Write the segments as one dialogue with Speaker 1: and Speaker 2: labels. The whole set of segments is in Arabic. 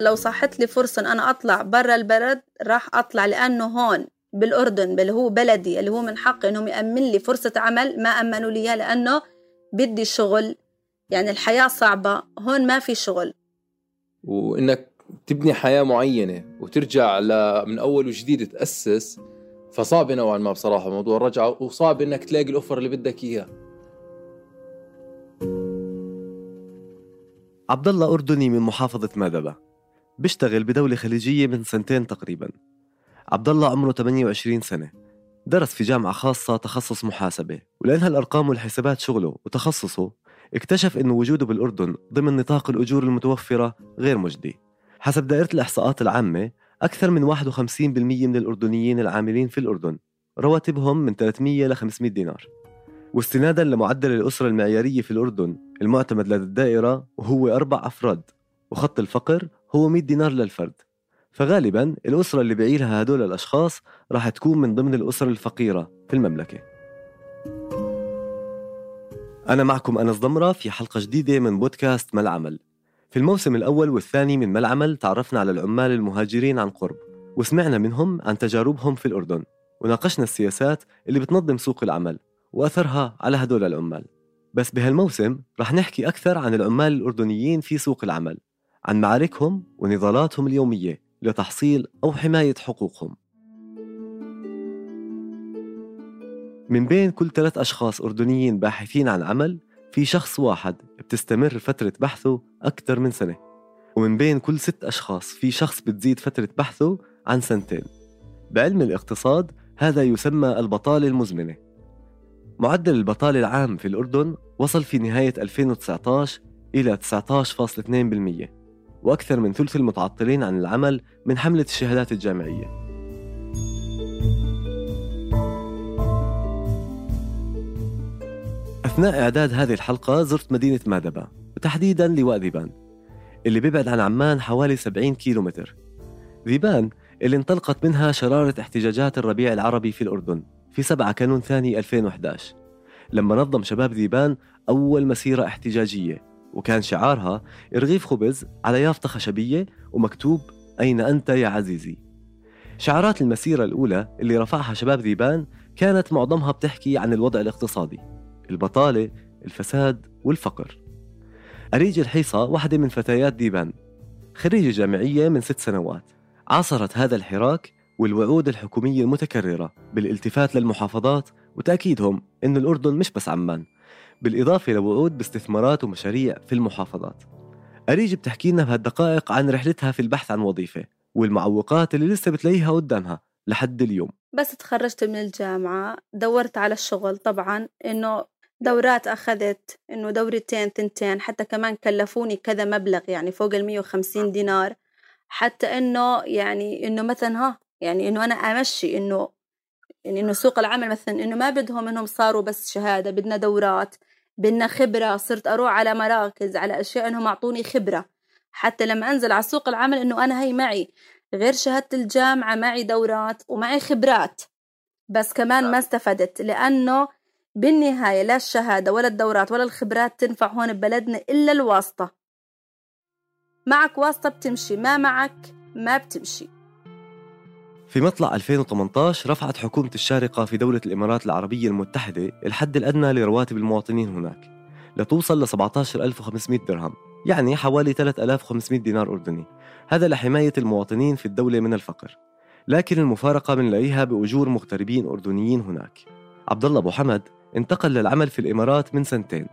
Speaker 1: لو صحت لي فرصة إن أنا أطلع برا البلد راح أطلع لأنه هون بالأردن اللي هو بلدي اللي هو من حقي إنهم يأمن لي فرصة عمل ما أمنوا لي إياه لأنه بدي شغل. يعني الحياة صعبة هون ما في شغل.
Speaker 2: وإنك تبني حياة معينة وترجع ل... من أول وجديد تأسس فصعب نوعا ما بصراحة موضوع الرجعة وصعب إنك تلاقي الأوفر اللي بدك إياه.
Speaker 3: عبد الله أردني من محافظة مادبة. بيشتغل بدولة خليجية من سنتين تقريبا. عبد الله عمره 28 سنة. درس في جامعة خاصة تخصص محاسبة. ولأن هالأرقام والحسابات شغله وتخصصه اكتشف أنه وجوده بالأردن ضمن نطاق الأجور المتوفرة غير مجدي. حسب دائرة الإحصاءات العامة أكثر من 51% من الأردنيين العاملين في الأردن رواتبهم من 300 ل 500 دينار. واستنادا لمعدل الأسرة المعيارية في الأردن المعتمد لدى الدائرة وهو أربع أفراد. وخط الفقر هو 100 دينار للفرد. فغالبا الأسرة اللي بعيلها هدول الأشخاص راح تكون من ضمن الأسر الفقيرة في المملكة. أنا معكم أنس ضمرة في حلقة جديدة من بودكاست ما العمل في الموسم الأول والثاني من ما العمل تعرفنا على العمال المهاجرين عن قرب وسمعنا منهم عن تجاربهم في الأردن وناقشنا السياسات اللي بتنظم سوق العمل وأثرها على هدول العمال. بس بهالموسم رح نحكي أكثر عن العمال الأردنيين في سوق العمل. عن معاركهم ونضالاتهم اليومية لتحصيل أو حماية حقوقهم. من بين كل ثلاث أشخاص أردنيين باحثين عن عمل في شخص واحد بتستمر فترة بحثه أكثر من سنة ومن بين كل ست أشخاص في شخص بتزيد فترة بحثه عن سنتين. بعلم الاقتصاد هذا يسمى البطالة المزمنة. معدل البطالة العام في الأردن وصل في نهاية 2019 إلى 19.2% وأكثر من ثلث المتعطلين عن العمل من حملة الشهادات الجامعية. أثناء إعداد هذه الحلقة زرت مدينة مادبة وتحديدا لواء ذيبان اللي بيبعد عن عمان حوالي 70 كيلومتر. ذيبان اللي انطلقت منها شرارة احتجاجات الربيع العربي في الأردن في 7 كانون ثاني 2011 لما نظم شباب ذيبان أول مسيرة احتجاجية. وكان شعارها رغيف خبز على يافطة خشبية ومكتوب أين أنت يا عزيزي. شعارات المسيرة الأولى اللي رفعها شباب ذيبان كانت معظمها بتحكي عن الوضع الاقتصادي البطالة الفساد والفقر. أريج الحيصة واحدة من فتيات ديبان خريجة جامعية من ست سنوات. عاصرت هذا الحراك والوعود الحكومية المتكررة بالالتفات للمحافظات وتأكيدهم أن الأردن مش بس عمان. بالإضافة لوعود باستثمارات ومشاريع في المحافظات. أريج بتحكي لنا بهالدقائق عن رحلتها في البحث عن وظيفة والمعوقات اللي لسه بتلاقيها قدامها لحد اليوم.
Speaker 1: بس تخرجت من الجامعة دورت على الشغل طبعا إنه دورات أخذت إنه دورتين تنتين حتى كمان كلفوني كذا مبلغ يعني فوق ال 150 دينار. حتى إنه يعني إنه مثلا ها يعني إنه أنا أمشي إنه يعني إنه سوق العمل مثلا إنه ما بدهم إنهم صاروا بس شهادة بدنا دورات. بدنا خبرة صرت أروح على مراكز على أشياء إنهم أعطوني خبرة. حتى لما أنزل على سوق العمل إنه أنا هي معي. غير شهادة الجامعة معي دورات ومعي خبرات. بس كمان ما استفدت لأنه بالنهاية لا الشهادة ولا الدورات ولا الخبرات تنفع هون ببلدنا إلا الواسطة. معك واسطة بتمشي ما معك ما بتمشي.
Speaker 3: في مطلع 2018 رفعت حكومة الشارقة في دولة الإمارات العربية المتحدة الحد الأدنى لرواتب المواطنين هناك لتوصل ل 17500 درهم يعني حوالي 3500 دينار أردني. هذا لحماية المواطنين في الدولة من الفقر لكن المفارقة بنلاقيها بأجور مغتربين أردنيين هناك. عبد الله أبو حمد انتقل للعمل في الإمارات من سنتين.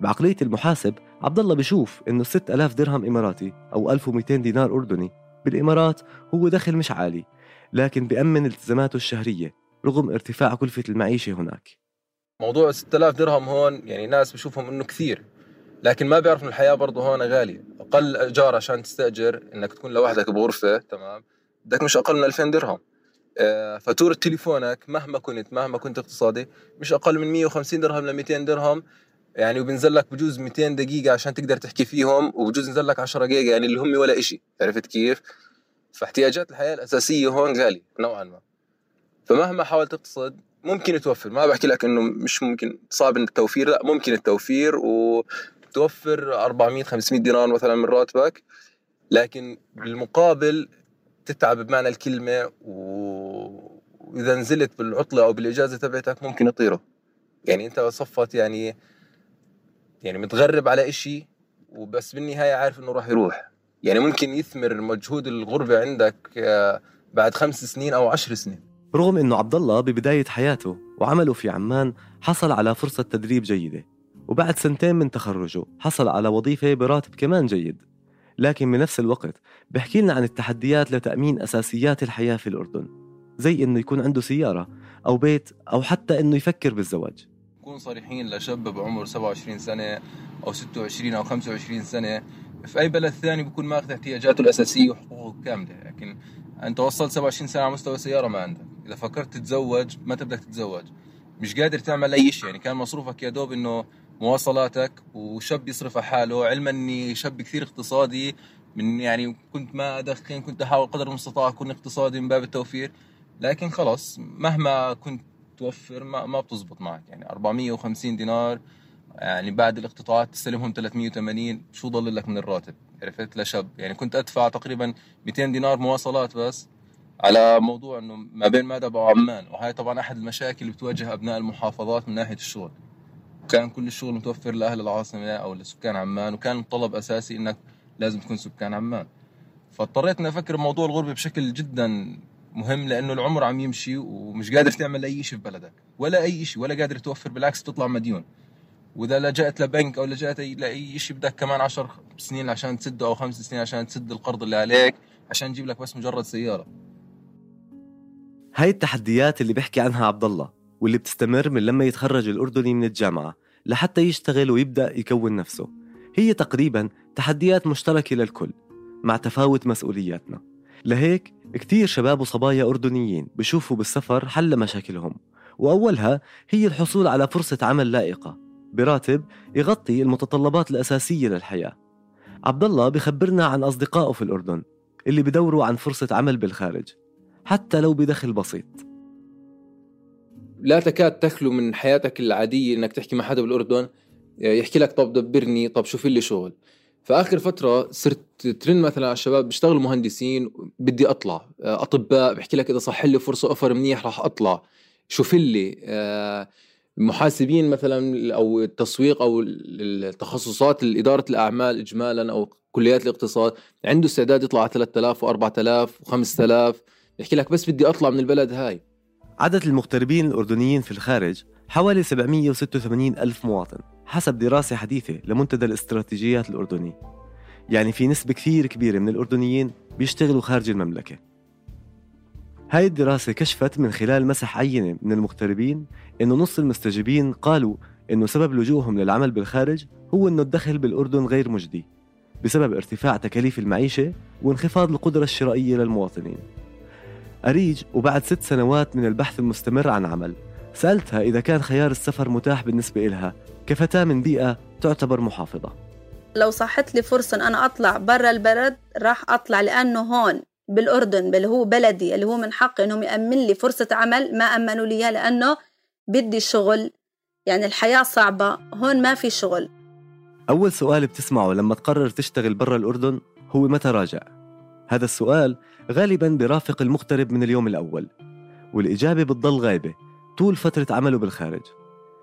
Speaker 3: بعقلية المحاسب عبد الله بشوف إنه 6000 درهم إماراتي أو 1200 دينار أردني بالإمارات هو دخل مش عالي. لكن بأمن التزاماته الشهرية رغم ارتفاع كلفة المعيشة هناك.
Speaker 2: موضوع 6000 درهم هون يعني ناس بشوفهم إنه كثير لكن ما بيعرفوا الحياة برضه هون غالية. أقل إيجار عشان تستأجر إنك تكون لوحدك بغرفة تمام؟ بدك مش أقل من 2000 درهم. آه، فاتورة تليفونك مهما كنت مهما كنت اقتصادي مش أقل من 150 درهم ل 200 درهم. يعني وبنزل لك بجوز 200 دقيقة عشان تقدر تحكي فيهم وبجوز ينزل لك 10 دقيقة يعني اللي هم ولا إشي. عرفت كيف؟ فاحتياجات الحياة الأساسية هون غالية نوعا ما. فمهما حاولت تقتصد ممكن توفر. ما بحكي لك إنه مش ممكن صعب التوفير لا ممكن التوفير وتوفر 400 500 دينار مثلا من راتبك لكن بالمقابل تتعب بمعنى الكلمة و... وإذا نزلت بالعطلة أو بالإجازة تبعتك ممكن يطيروا يعني أنت صفت يعني يعني متغرب على إشي وبس بالنهاية عارف إنه راح يروح. يعني ممكن يثمر مجهود الغربة عندك آه، بعد خمس سنين أو عشر سنين.
Speaker 3: رغم إنه عبد الله ببداية حياته وعمله في عمان حصل على فرصة تدريب جيدة وبعد سنتين من تخرجه حصل على وظيفة براتب كمان جيد. لكن بنفس الوقت بحكي لنا عن التحديات لتأمين أساسيات الحياة في الأردن زي إنه يكون عنده سيارة أو بيت أو حتى إنه يفكر بالزواج.
Speaker 2: نكون صريحين لشاب بعمر 27 سنة أو 26 أو 25 سنة في أي بلد ثاني بكون ماخذ احتياجاته الأساسية وحقوقه كاملة. لكن أنت وصلت 27 سنه على مستوى سياره ما عندك. إذا فكرت تتزوج ما بدك تتزوج؟ مش قادر تعمل أي شيء. يعني كان مصروفك يا دوب إنه مواصلاتك وشاب يصرف على حاله. علما إني شاب كثير اقتصادي. من يعني كنت ما أدخن كنت أحاول قدر المستطاع أكون اقتصادي من باب التوفير. لكن خلص مهما كنت توفر ما, ما بتزبط معك. يعني 450 دينار يعني بعد الاقتطاعات تستلمهم 380 شو ضل لك من الراتب؟ عرفت؟ لشاب يعني كنت أدفع تقريبا 200 دينار مواصلات بس على موضوع إنه ما بين مادب وعمان وهي طبعا أحد المشاكل اللي بتواجه أبناء المحافظات من ناحية الشغل. وكان كل الشغل متوفر لأهل العاصمة أو لسكان عمان وكان الطلب أساسي إنك لازم تكون سكان عمان. فاضطريت إني أفكر بموضوع الغربة بشكل جدا مهم لأنه العمر عم يمشي ومش قادر تعمل أي شيء في بلدك. ولا أي شيء ولا قادر توفر بالعكس تطلع مديون. وإذا لجأت لبنك أو لجأت لأي شيء بدك كمان 10 سنين عشان تسده أو خمس سنين عشان تسد القرض اللي عليك عشان تجيب لك بس مجرد سيارة.
Speaker 3: هاي التحديات اللي بيحكي عنها عبد الله واللي بتستمر من لما يتخرج الأردني من الجامعة لحتى يشتغل ويبدأ يكون نفسه. هي تقريبا تحديات مشتركة للكل مع تفاوت مسؤولياتنا. لهيك كتير شباب وصبايا أردنيين بشوفوا بالسفر حل مشاكلهم وأولها هي الحصول على فرصة عمل لائقة. براتب يغطي المتطلبات الأساسية للحياة. عبد الله بخبرنا عن أصدقائه في الأردن اللي بدوروا عن فرصة عمل بالخارج حتى لو بدخل بسيط.
Speaker 2: لا تكاد تخلو من حياتك العادية إنك تحكي مع حدا بالأردن يحكي لك طب دبرني طب شوف لي شغل. فاخر فترة صرت ترن مثلا على الشباب بيشتغلوا مهندسين بدي أطلع. أطباء بحكي لك إذا صح لي فرصة أوفر منيح راح أطلع. شوف لي آه، محاسبين مثلا أو التسويق أو التخصصات إدارة الأعمال اجمالا أو كليات الاقتصاد عنده استعداد يطلع على 3000 و4000 و5000 يحكي لك بس بدي أطلع من البلد هاي.
Speaker 3: عدد المغتربين الأردنيين في الخارج حوالي 786 ألف مواطن حسب دراسة حديثة لمنتدى الاستراتيجيات الأردني. يعني في نسبة كثير كبيرة من الأردنيين بيشتغلوا خارج المملكة. هاي الدراسة كشفت من خلال مسح عينة من المغتربين إنه نص المستجيبين قالوا إنه سبب لجوءهم للعمل بالخارج هو إنه الدخل بالأردن غير مجدي بسبب ارتفاع تكاليف المعيشة وانخفاض القدرة الشرائية للمواطنين. أريج وبعد ست سنوات من البحث المستمر عن عمل سألتها إذا كان خيار السفر متاح بالنسبة إلها كفتاة من بيئة تعتبر محافظة.
Speaker 1: لو صحت لي فرصة أن أنا أطلع برا البلد راح أطلع لأنه هون. بالأردن اللي هو بلدي اللي هو من حقي إنهم يأمن لي فرصة عمل ما أمنوا لي لأنه بدي شغل. يعني الحياة صعبة هون ما في شغل.
Speaker 3: أول سؤال بتسمعه لما تقرر تشتغل برا الأردن هو متى راجع؟ هذا السؤال غالبا برافق المغترب من اليوم الأول والإجابة بتضل غايبة طول فترة عمله بالخارج.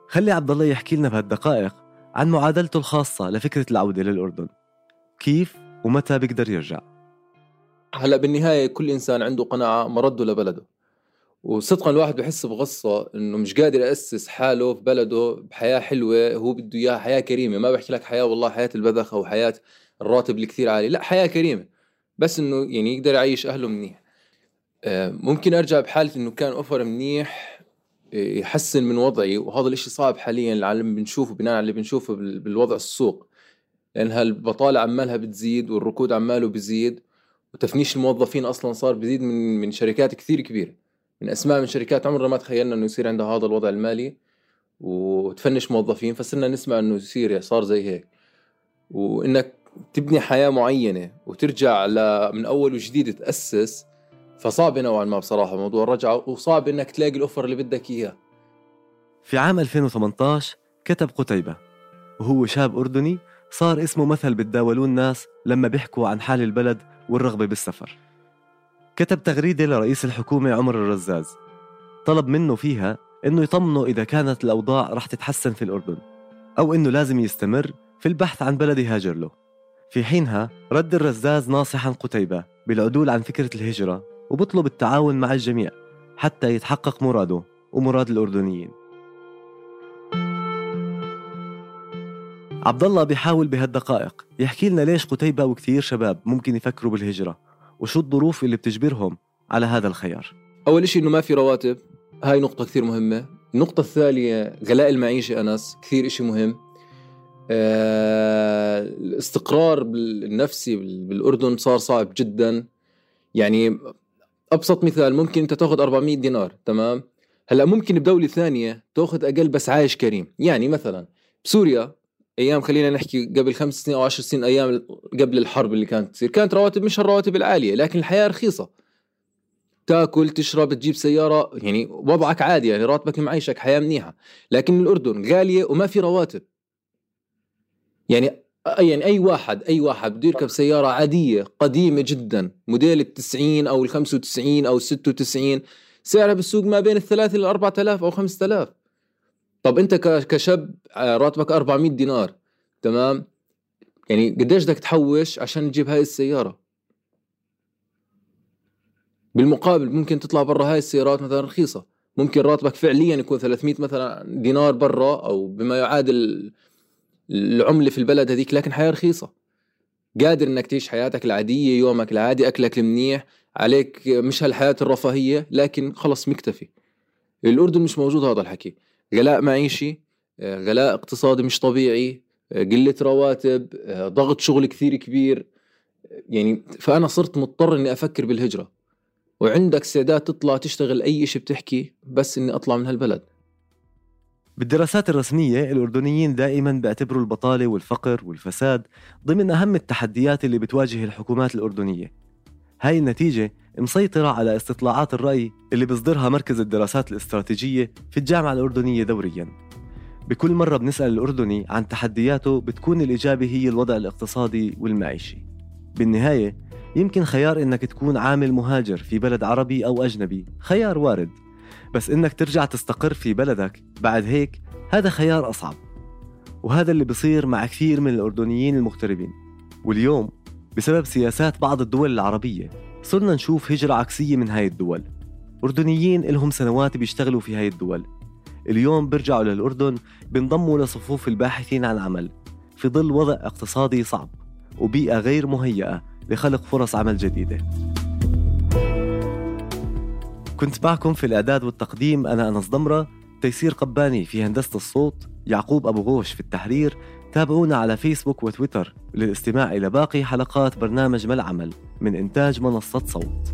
Speaker 3: خلي عبد الله يحكي لنا بهالدقائق عن معادلته الخاصة لفكرة العودة للأردن. كيف ومتى بيقدر يرجع؟
Speaker 2: هلا بالنهاية كل إنسان عنده قناعة مرده لبلده وصدقا الواحد بحس بغصة إنه مش قادر يأسس حاله في بلده بحياة حلوة هو بده إياها حياة كريمة. ما بحكي لك حياة والله حياة البذخ أو حياة الراتب اللي كثير عالي لا حياة كريمة. بس إنه يعني يقدر يعيش أهله منيح. آه، ممكن أرجع بحالة إنه كان أوفر منيح يحسن من وضعي. وهذا الإشي صعب حاليا العالم بنشوفه بناء على اللي بنشوفه بالوضع السوق. لأن هالبطالة عمالها بتزيد والركود عماله بزيد وتفنيش الموظفين أصلا صار بزيد من من شركات كثير كبيرة. من أسماء من شركات عمرنا ما تخيلنا إنه يصير عندها هذا الوضع المالي وتفنش موظفين فصرنا نسمع إنه يصير صار زي هيك. وإنك تبني حياة معينة وترجع من أول وجديد تأسس فصعب نوعا ما بصراحة موضوع الرجعة وصعب إنك تلاقي الأوفر اللي بدك إياه.
Speaker 3: في عام 2018 كتب قتيبة وهو شاب أردني صار اسمه مثل بتداولوه الناس لما بيحكوا عن حال البلد والرغبة بالسفر. كتب تغريدة لرئيس الحكومة عمر الرزاز. طلب منه فيها إنه يطمنه إذا كانت الأوضاع رح تتحسن في الأردن أو إنه لازم يستمر في البحث عن بلد يهاجر له. في حينها رد الرزاز ناصحا قتيبة بالعدول عن فكرة الهجرة وبطلب التعاون مع الجميع حتى يتحقق مراده ومراد الأردنيين. عبد الله بيحاول بهالدقائق. يحكي لنا ليش قتيبة وكثير شباب ممكن يفكروا بالهجرة وشو الظروف اللي بتجبرهم على هذا الخيار؟
Speaker 2: أول شيء إنه ما في رواتب. هاي نقطة كثير مهمة. النقطة الثانية غلاء المعيشة أنس كثير إشي مهم. آه، الاستقرار النفسي بالأردن صار صعب جدا. يعني أبسط مثال ممكن أنت تأخذ 400 دينار تمام؟ هلأ ممكن بدولة ثانية تأخذ أقل بس عايش كريم. يعني مثلا بسوريا أيام خلينا نحكي قبل خمس سنين أو عشر سنين أيام قبل الحرب اللي كانت تصير. كانت رواتب مش الرواتب العالية لكن الحياة رخيصة. تاكل تشرب تجيب سيارة يعني وضعك عادي يعني راتبك معيشك حياة منيحة. لكن الأردن غالية وما في رواتب. يعني يعني أي واحد أي واحد بده يركب سيارة عادية قديمة جدا موديل ال 90 أو ال 95 أو ال 96 سعرها بالسوق ما بين الثلاثة ل 4000 أو 5000 طب انت كشاب آه، راتبك 400 دينار تمام؟ يعني قديش بدك تحوش عشان تجيب هاي السيارة؟ بالمقابل ممكن تطلع برا هاي السيارات مثلا رخيصة. ممكن راتبك فعليا يكون 300 مثلا دينار برا أو بما يعادل العملة في البلد هذيك لكن حياة رخيصة. قادر إنك تعيش حياتك العادية يومك العادي أكلك المنيح عليك مش هالحياة الرفاهية لكن خلص مكتفي. الأردن مش موجود هذا الحكي. غلاء معيشي آه، غلاء اقتصادي مش طبيعي آه، قلة رواتب آه، ضغط شغل كثير كبير. يعني فأنا صرت مضطر إني أفكر بالهجرة. وعندك استعداد تطلع تشتغل أي شيء بتحكي بس إني أطلع من هالبلد.
Speaker 3: بالدراسات الرسمية الأردنيين دائما بيعتبروا البطالة والفقر والفساد ضمن أهم التحديات اللي بتواجه الحكومات الأردنية. هاي النتيجة مسيطرة على استطلاعات الرأي اللي بيصدرها مركز الدراسات الاستراتيجية في الجامعة الأردنية دورياً. بكل مرة بنسأل الأردني عن تحدياته بتكون الإجابة هي الوضع الاقتصادي والمعيشي. بالنهاية يمكن خيار إنك تكون عامل مهاجر في بلد عربي أو أجنبي خيار وارد. بس إنك ترجع تستقر في بلدك بعد هيك هذا خيار أصعب. وهذا اللي بصير مع كثير من الأردنيين المغتربين. واليوم بسبب سياسات بعض الدول العربية. صرنا نشوف هجرة عكسية من هاي الدول. أردنيين لهم سنوات بيشتغلوا في هاي الدول. اليوم بيرجعوا للأردن بينضموا لصفوف الباحثين عن عمل. في ظل وضع اقتصادي صعب وبيئة غير مهيئة لخلق فرص عمل جديدة. كنت معكم في الإعداد والتقديم أنا أنس ضمرة تيسير قباني في هندسة الصوت يعقوب أبو غوش في التحرير تابعونا على فيسبوك وتويتر للاستماع إلى باقي حلقات برنامج ما العمل من إنتاج منصة صوت.